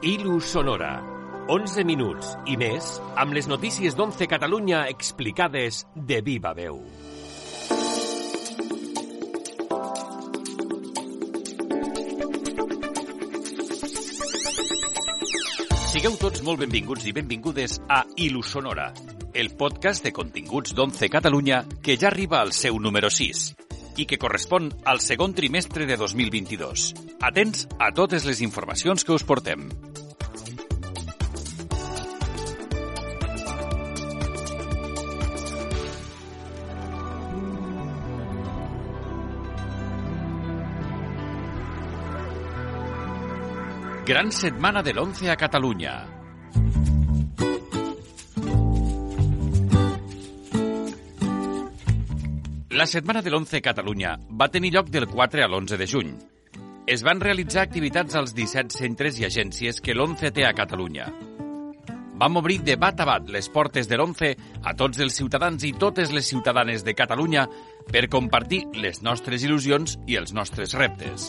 Ilu Sonora. 11 minuts i més amb les notícies d'11 Catalunya explicades de viva veu. Sigueu tots molt benvinguts i benvingudes a Ilu Sonora, el podcast de continguts d'11 Catalunya que ja arriba al seu número 6 i que correspon al segon trimestre de 2022. Atents a totes les informacions que us portem. Gran setmana de l'11 a Catalunya. La setmana de l'11 a Catalunya va tenir lloc del 4 a l'11 de juny. Es van realitzar activitats als 17 centres i agències que l'11 té a Catalunya. Vam obrir de bat a bat les portes de l'11 a tots els ciutadans i totes les ciutadanes de Catalunya per compartir les nostres il·lusions i els nostres reptes.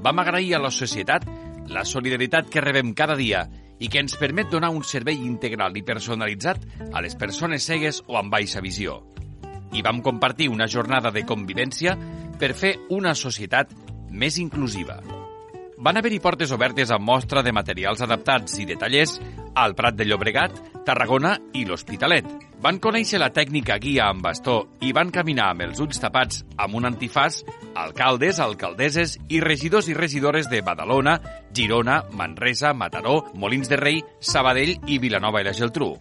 Vam agrair a la societat la solidaritat que rebem cada dia i que ens permet donar un servei integral i personalitzat a les persones cegues o amb baixa visió. I vam compartir una jornada de convivència per fer una societat més inclusiva. Van haver-hi portes obertes amb mostra de materials adaptats i de tallers al Prat de Llobregat, Tarragona i l'Hospitalet. Van conèixer la tècnica guia amb bastó i van caminar amb els ulls tapats amb un antifàs alcaldes, alcaldesses i regidors i regidores de Badalona, Girona, Manresa, Mataró, Molins de Rei, Sabadell i Vilanova i la Geltrú.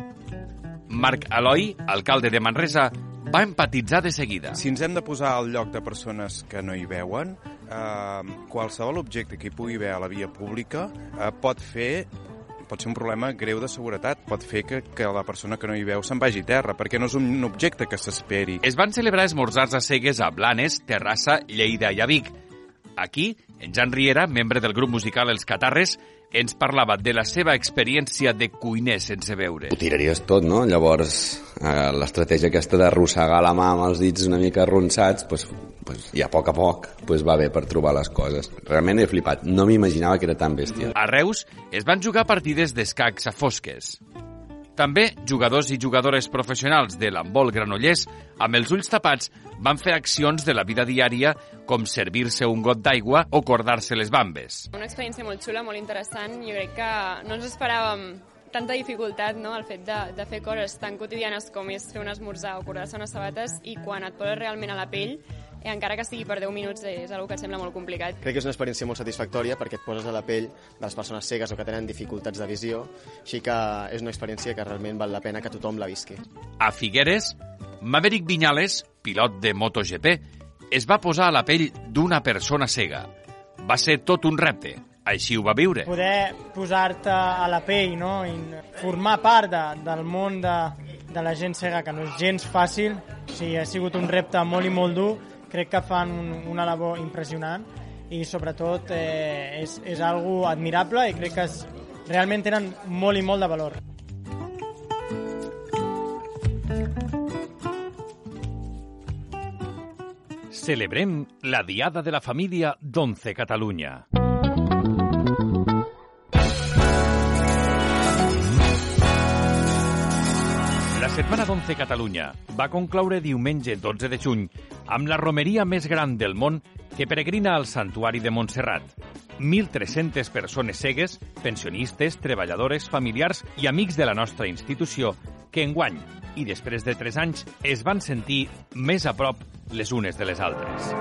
Marc Eloi, alcalde de Manresa, va empatitzar de seguida. Si ens hem de posar al lloc de persones que no hi veuen, eh, qualsevol objecte que hi pugui haver a la via pública eh, pot fer pot ser un problema greu de seguretat, pot fer que, que la persona que no hi veu se'n vagi a terra, perquè no és un objecte que s'esperi. Es van celebrar esmorzars a cegues a Blanes, Terrassa, Lleida i a Vic. Aquí, en Jan Riera, membre del grup musical Els Catarres, ens parlava de la seva experiència de cuiner sense veure. Ho tiraries tot, no? Llavors, eh, l'estratègia aquesta d'arrossegar la mà amb els dits una mica arronsats, pues, pues, i a poc a poc pues, va bé per trobar les coses. Realment he flipat. No m'imaginava que era tan bèstia. A Reus es van jugar partides d'escacs a fosques. També jugadors i jugadores professionals de l'handbol granollers, amb els ulls tapats, van fer accions de la vida diària com servir-se un got d'aigua o cordar-se les bambes. Una experiència molt xula, molt interessant. Jo crec que no ens esperàvem tanta dificultat, no?, el fet de, de fer coses tan quotidianes com és fer un esmorzar o cordar-se unes sabates i quan et poses realment a la pell i encara que sigui per 10 minuts és una que et sembla molt complicat. Crec que és una experiència molt satisfactòria perquè et poses a la pell de les persones cegues o que tenen dificultats de visió, així que és una experiència que realment val la pena que tothom la visqui. A Figueres, Maverick Viñales, pilot de MotoGP, es va posar a la pell d'una persona cega. Va ser tot un repte, així ho va viure. Poder posar-te a la pell no? i formar part de, del món de, de la gent cega, que no és gens fàcil, o sigui, ha sigut un repte molt i molt dur, crec que fan un, una labor impressionant i sobretot eh, és, és algo admirable i crec que es, realment tenen molt i molt de valor. Celebrem la Diada de la Família d'11 Catalunya. La setmana d'11 Catalunya va concloure diumenge 12 de juny amb la romeria més gran del món que peregrina al Santuari de Montserrat. 1.300 persones cegues, pensionistes, treballadores, familiars i amics de la nostra institució que enguany, i després de 3 anys, es van sentir més a prop les unes de les altres.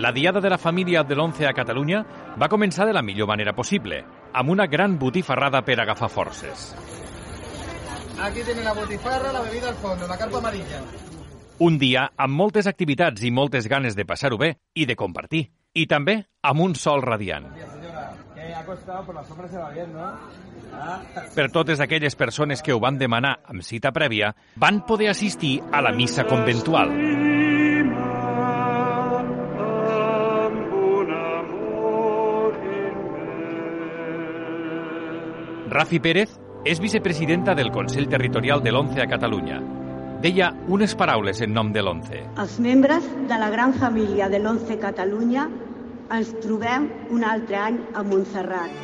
La Diada de la Família de l'11 a Catalunya va començar de la millor manera possible, amb una gran botifarrada per agafar forces. Aquí tiene la botifarra, la bebida al fondo, la carpa amarilla. Un dia amb moltes activitats i moltes ganes de passar-ho bé i de compartir. I també amb un sol radiant. Ah. Per totes aquelles persones que ho van demanar amb cita prèvia, van poder assistir a la missa conventual. Rafi Pérez és vicepresidenta del Consell Territorial de l'11 a Catalunya. deia unes paraules en nom de l'ONCE. Els membres de la gran família de l'ONCE Catalunya ens trobem un altre any a Montserrat.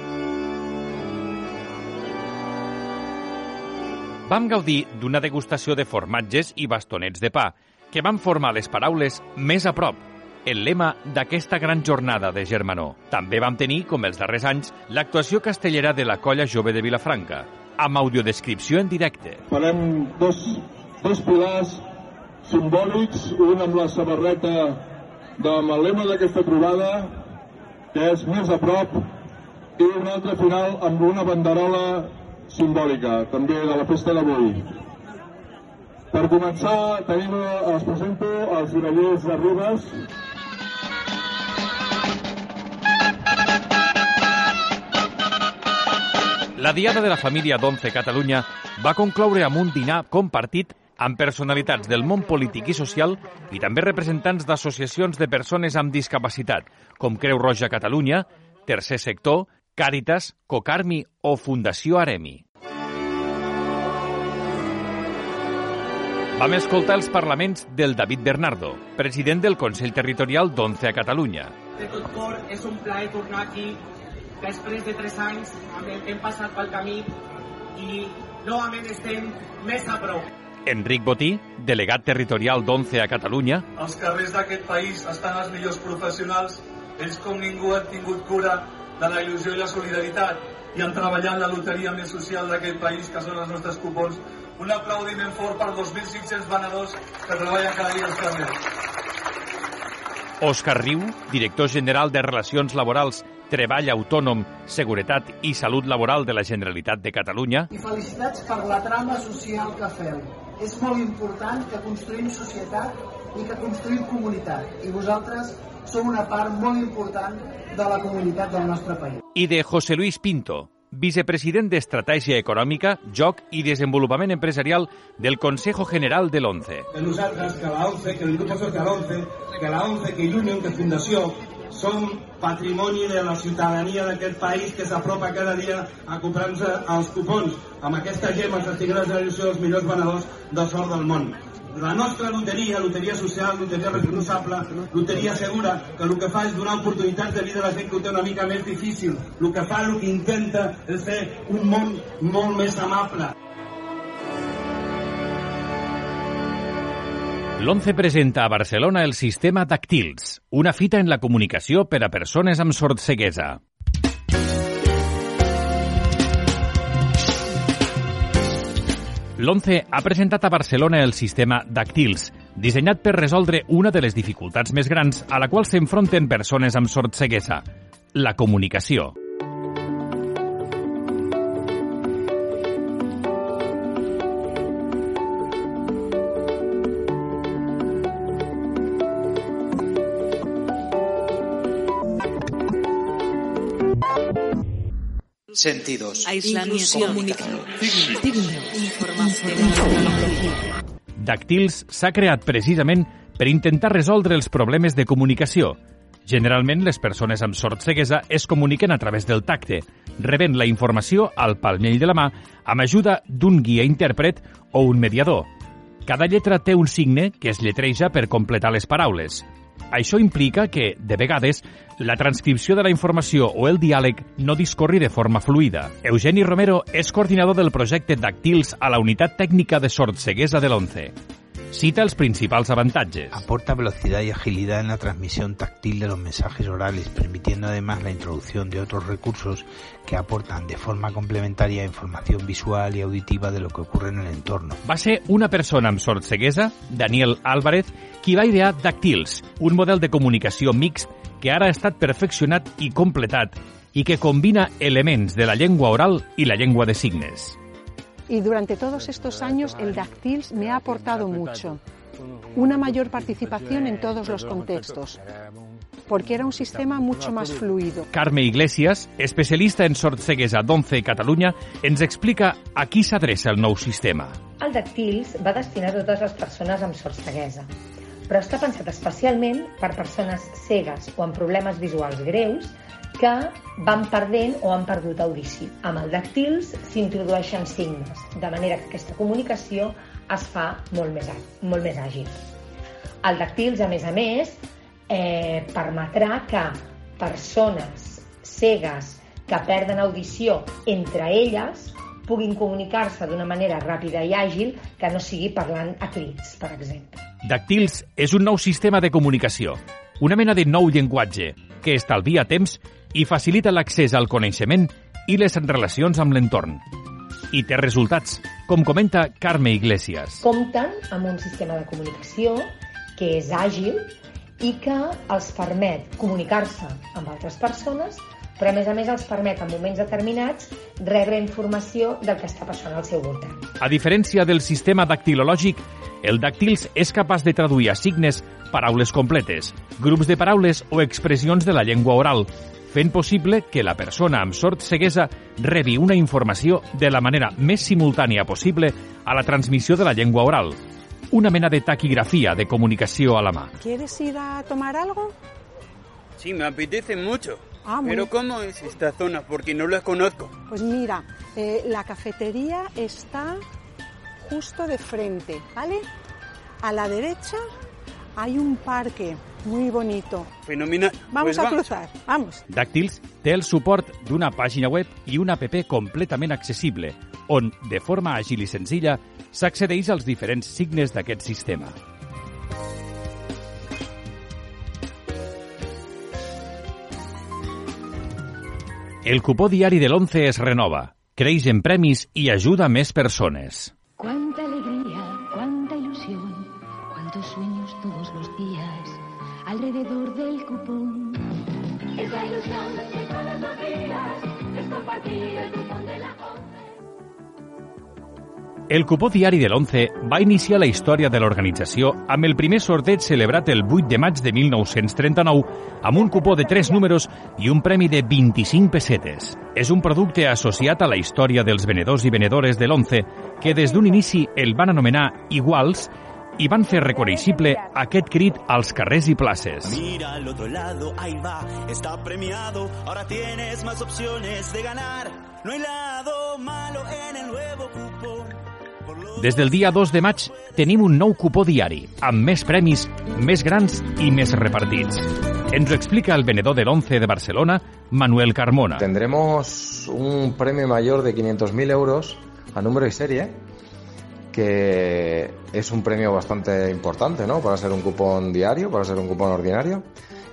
Vam gaudir d'una degustació de formatges i bastonets de pa, que van formar les paraules més a prop, el lema d'aquesta gran jornada de Germanó. També vam tenir, com els darrers anys, l'actuació castellera de la Colla Jove de Vilafranca, amb audiodescripció en directe. Farem dos, dos pilars simbòlics, un amb la samarreta amb el lema d'aquesta trobada, que és més a prop, i un altre final amb una banderola simbòlica, també de la festa d'avui. Per començar, tenim, els presento els Irallers de Ribes, La Diada de la Família d'11 Catalunya va concloure amb un dinar compartit amb personalitats del món polític i social i també representants d'associacions de persones amb discapacitat, com Creu Roja Catalunya, Tercer Sector, Càritas, Cocarmi o Fundació Aremi. Vam escoltar els parlaments del David Bernardo, president del Consell Territorial d'11 a Catalunya. De tot cor, és un plaer tornar aquí després de tres anys amb el que hem passat pel camí i novament estem més a prop. Enric Botí, delegat territorial d'11 a Catalunya. Els carrers d'aquest país estan els millors professionals, ells com ningú han tingut cura de la il·lusió i la solidaritat i han treballat la loteria més social d'aquest país, que són els nostres cupons. Un aplaudiment fort per 2.500 venedors que treballen cada dia als carrers. Òscar Riu, director general de Relacions Laborals, Treball Autònom, Seguretat i Salut Laboral de la Generalitat de Catalunya. I felicitats per la trama social que feu. És molt important que construïm societat i que construïm comunitat. I vosaltres sou una part molt important de la comunitat del nostre país. I de José Luis Pinto, vicepresident d'Estratègia Econòmica, Joc i Desenvolupament Empresarial del Consejo General de l'ONCE. Que nosaltres, que la ONCE, que el grup social de l'ONCE, que la ONCE, que Union, que Fundació, som patrimoni de la ciutadania d'aquest país que s'apropa cada dia a comprar-se els cupons. Amb aquesta gemma s'estigarà la generació dels millors venedors de sort del món. La nostra loteria, loteria social, loteria responsable, loteria segura, que el que fa és donar oportunitats de vida a la gent que ho té una mica més difícil. El que fa, el que intenta és fer un món molt més amable. L'ONCE presenta a Barcelona el sistema Dactils, una fita en la comunicació per a persones amb sordceguesa. L'ONCE ha presentat a Barcelona el sistema Dactils, dissenyat per resoldre una de les dificultats més grans a la qual s'enfronten persones amb sordceguesa, la comunicació. Sentidos. Aislamiento. Comunicación. Dactils s'ha creat precisament per intentar resoldre els problemes de comunicació. Generalment, les persones amb sordceguesa es comuniquen a través del tacte, rebent la informació al palmell de la mà amb ajuda d'un guia intèrpret o un mediador. Cada lletra té un signe que es lletreja per completar les paraules. Això implica que, de vegades, la transcripció de la informació o el diàleg no discorri de forma fluida. Eugeni Romero és coordinador del projecte Dactils a la Unitat Tècnica de Sordceguesa de l'ONCE. Cita els principals avantatges. Aporta velocidad y agilidad en la transmisión táctil de los mensajes orales, permitiendo además la introducción de otros recursos que aportan de forma complementaria información visual y auditiva de lo que ocurre en el entorno. Va ser una persona amb sordceguesa, Daniel Álvarez, qui va idear Dactils, un model de comunicació mixt que ara ha estat perfeccionat i completat i que combina elements de la llengua oral i la llengua de signes. Y durante todos estos años el Dactils me ha aportado mucho. Una mayor participación en todos los contextos, porque era un sistema mucho más fluido. Carme Iglesias, especialista en sordceguesa d'11 Catalunya, ens explica a qui s'adreça el nou sistema. El Dactils va destinat a totes les persones amb sordceguesa, però està pensat especialment per persones cegues o amb problemes visuals greus que van perdent o han perdut audició. Amb el dactils s'introdueixen signes, de manera que aquesta comunicació es fa molt més, molt més àgil. El dactils, a més a més, eh, permetrà que persones cegues que perden audició entre elles puguin comunicar-se d'una manera ràpida i àgil que no sigui parlant a crits, per exemple. Dactils és un nou sistema de comunicació, una mena de nou llenguatge que estalvia temps i facilita l'accés al coneixement i les relacions amb l'entorn. I té resultats, com comenta Carme Iglesias. Compten amb un sistema de comunicació que és àgil i que els permet comunicar-se amb altres persones però a més a més els permet en moments determinats rebre informació del que està passant al seu voltant. A diferència del sistema dactilològic, el dàctils és capaç de traduir a signes paraules completes, grups de paraules o expressions de la llengua oral, fent possible que la persona amb sort ceguesa rebi una informació de la manera més simultània possible a la transmissió de la llengua oral. Una mena de taquigrafia de comunicació a la mà. ¿Quieres ir a tomar algo? Sí, me apetece mucho. Ah, muy Pero. ¿cómo es esta zona? Porque no la conozco. Pues mira, eh, la cafetería está justo de frente, ¿vale? A la derecha hay un parque muy bonito. Fenomenal. Vamos Pues a cruzar, vamos. Dàctils té el suport d'una pàgina web i una app completament accessible, on, de forma àgil i senzilla, s'accedeix als diferents signes d'aquest sistema. El cupó diari de l'11 es renova, creix en premis i ajuda a més persones. Cuánta alegría, cuánta ilusión, cuántos sueños todos los días alrededor del cupón. Esa ilusión de todos los días es compartir el cupón de la El cupó diari de l'11 va iniciar la història de l'organització amb el primer sorteig celebrat el 8 de maig de 1939 amb un cupó de 3 números i un premi de 25 pessetes. És un producte associat a la història dels venedors i venedores de l'11 que des d'un inici el van anomenar iguals i van fer reconeixible aquest crit als carrers i places. Mira al otro lado, ahí va, está premiado. Ahora tienes más opciones de ganar. No hay lado malo en el nuevo cupón. Des del dia 2 de maig tenim un nou cupó diari, amb més premis, més grans i més repartits. Ens ho explica el venedor de l'11 de Barcelona, Manuel Carmona. Tendremos un premio mayor de 500.000 euros a número y serie, que es un premio bastante importante, ¿no? Para ser un cupón diario, para ser un cupón ordinario.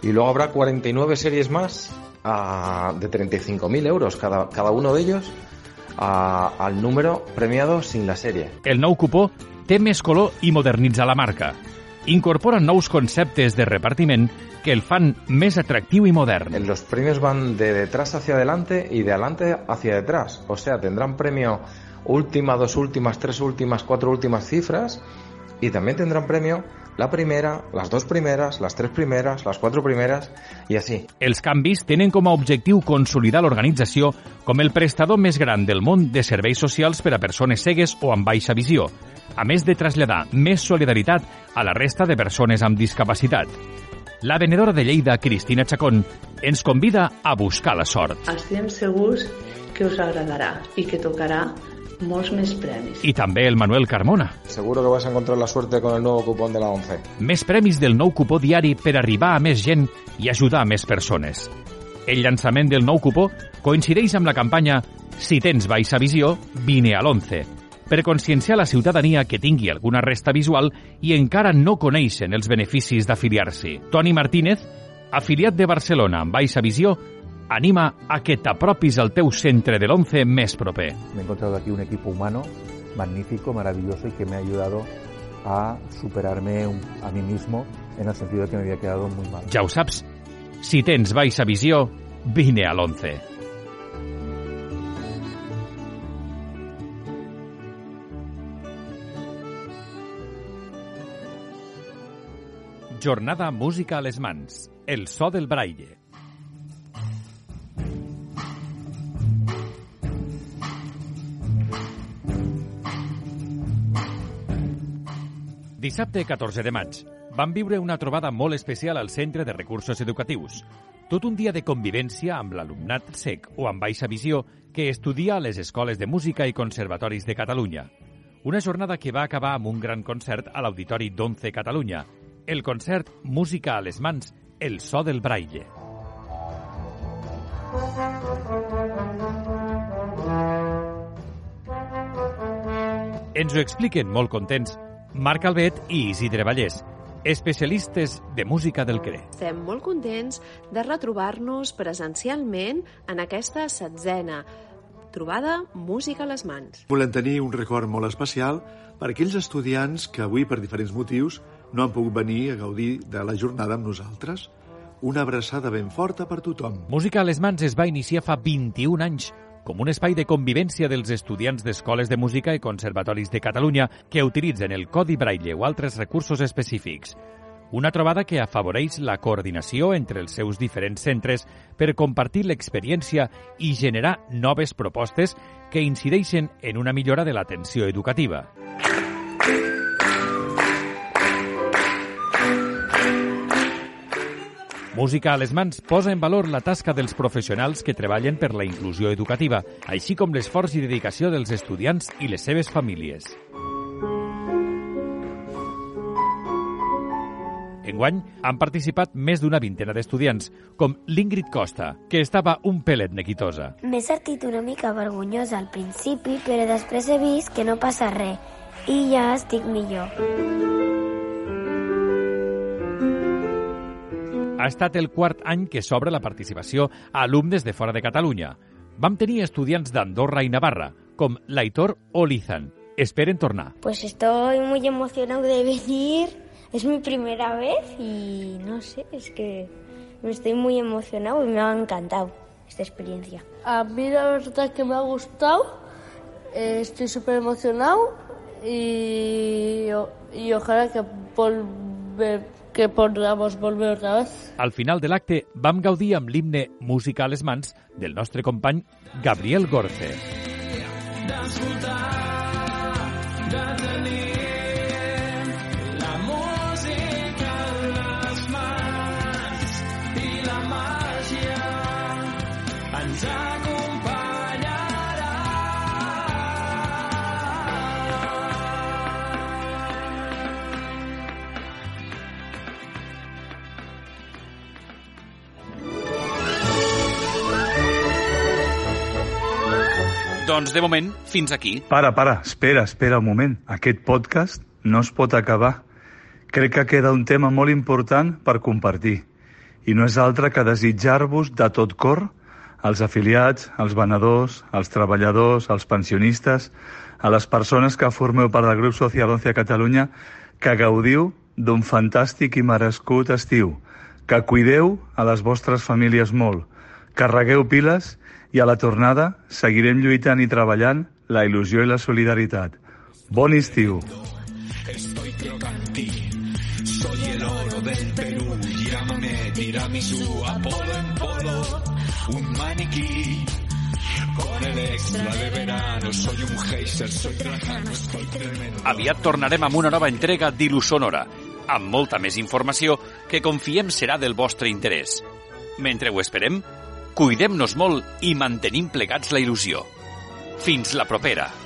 Y luego habrá 49 series más ah, de 35.000 euros cada, cada uno de ellos ah, al número premiado sin la serie. El nou cupó té més color i modernitza la marca. Incorpora nous conceptes de repartiment que el fan més atractiu i modern. Los premios van de detrás hacia adelante y de adelante hacia detrás. O sea, tendrán premio última, dos últimas, tres últimas, cuatro últimas cifras y también tendrán premio la primera, las dos primeras, las tres primeras, las cuatro primeras y así. Els canvis tenen com a objectiu consolidar l'organització com el prestador més gran del món de serveis socials per a persones cegues o amb baixa visió, a més de traslladar més solidaritat a la resta de persones amb discapacitat. La venedora de Lleida, Cristina Chacón, ens convida a buscar la sort. Estem segurs que us agradarà i que tocarà molts més premis. I també el Manuel Carmona. Seguro que vas a encontrar la suerte con el nuevo cupón de la 11. Més premis del nou cupó diari per arribar a més gent i ajudar a més persones. El llançament del nou cupó coincideix amb la campanya Si tens baixa visió, vine a l'11, per conscienciar la ciutadania que tingui alguna resta visual i encara no coneixen els beneficis d'afiliar-s'hi. Toni Martínez, afiliat de Barcelona amb baixa visió, anima a que t'apropis al teu centre de l'11 més proper. Me he encontrado aquí un equipo humano magnífico, maravilloso y que me ha ayudado a superarme a mí mismo en el sentido de que me había quedado muy mal. Ja ho saps, si tens baixa visió, vine a l'11. Jornada Música a les mans. El so del braille. Dissabte 14 de maig vam viure una trobada molt especial al Centre de Recursos Educatius. Tot un dia de convivència amb l'alumnat sec o amb baixa visió que estudia a les escoles de música i conservatoris de Catalunya. Una jornada que va acabar amb un gran concert a l'Auditori d'Once Catalunya. El concert Música a les mans, el so del braille. Ens ho expliquen molt contents Marc Albet i Isidre Vallès, especialistes de música del CRE. Estem molt contents de retrobar-nos presencialment en aquesta setzena trobada Música a les mans. Volem tenir un record molt especial per aquells estudiants que avui, per diferents motius, no han pogut venir a gaudir de la jornada amb nosaltres. Una abraçada ben forta per tothom. Música a les mans es va iniciar fa 21 anys com un espai de convivència dels estudiants d'escoles de música i conservatoris de Catalunya que utilitzen el codi Braille o altres recursos específics. Una trobada que afavoreix la coordinació entre els seus diferents centres per compartir l'experiència i generar noves propostes que incideixen en una millora de l'atenció educativa. Música a les mans posa en valor la tasca dels professionals que treballen per la inclusió educativa, així com l'esforç i dedicació dels estudiants i les seves famílies. Enguany han participat més d'una vintena d'estudiants, com l'Ingrid Costa, que estava un pelet neguitosa. M'he sentit una mica vergonyosa al principi, però després he vist que no passa res i ja estic millor. Ha estat el quart any que s'obre la participació a alumnes de fora de Catalunya. Vam tenir estudiants d'Andorra i Navarra, com l'Aitor o l'Izan. Esperen tornar. Pues estoy muy emocionado de venir. Es mi primera vez y no sé, es que me estoy muy emocionado y me ha encantado esta experiencia. A mí la verdad que me ha gustado, eh, estoy súper emocionado y, y ojalá que volver que podamos volver otra vez. Al final de l'acte vam gaudir amb l'himne Música a les mans del nostre company Gabriel Gorce. de tenir Doncs de moment, fins aquí. Para, para, espera, espera un moment. Aquest podcast no es pot acabar. Crec que queda un tema molt important per compartir. I no és altre que desitjar-vos de tot cor als afiliats, als venedors, als treballadors, als pensionistes, a les persones que formeu part del grup Social 11 a Catalunya, que gaudiu d'un fantàstic i merescut estiu, que cuideu a les vostres famílies molt, carregueu piles i a la tornada seguirem lluitant i treballant la il·lusió i la solidaritat. Bon estiu! Estoy crocanti, soy el oro del Perú, llámame tiramisú, Apolo en polo, un maniquí. Con el extra de verano, soy un geyser, soy trajano, estoy tremendo. Aviat tornarem amb una nova entrega d'Ilu Sonora, amb molta més informació que confiem serà del vostre interès. Mentre ho esperem, Cuidem-nos molt i mantenim plegats la il·lusió. Fins la propera!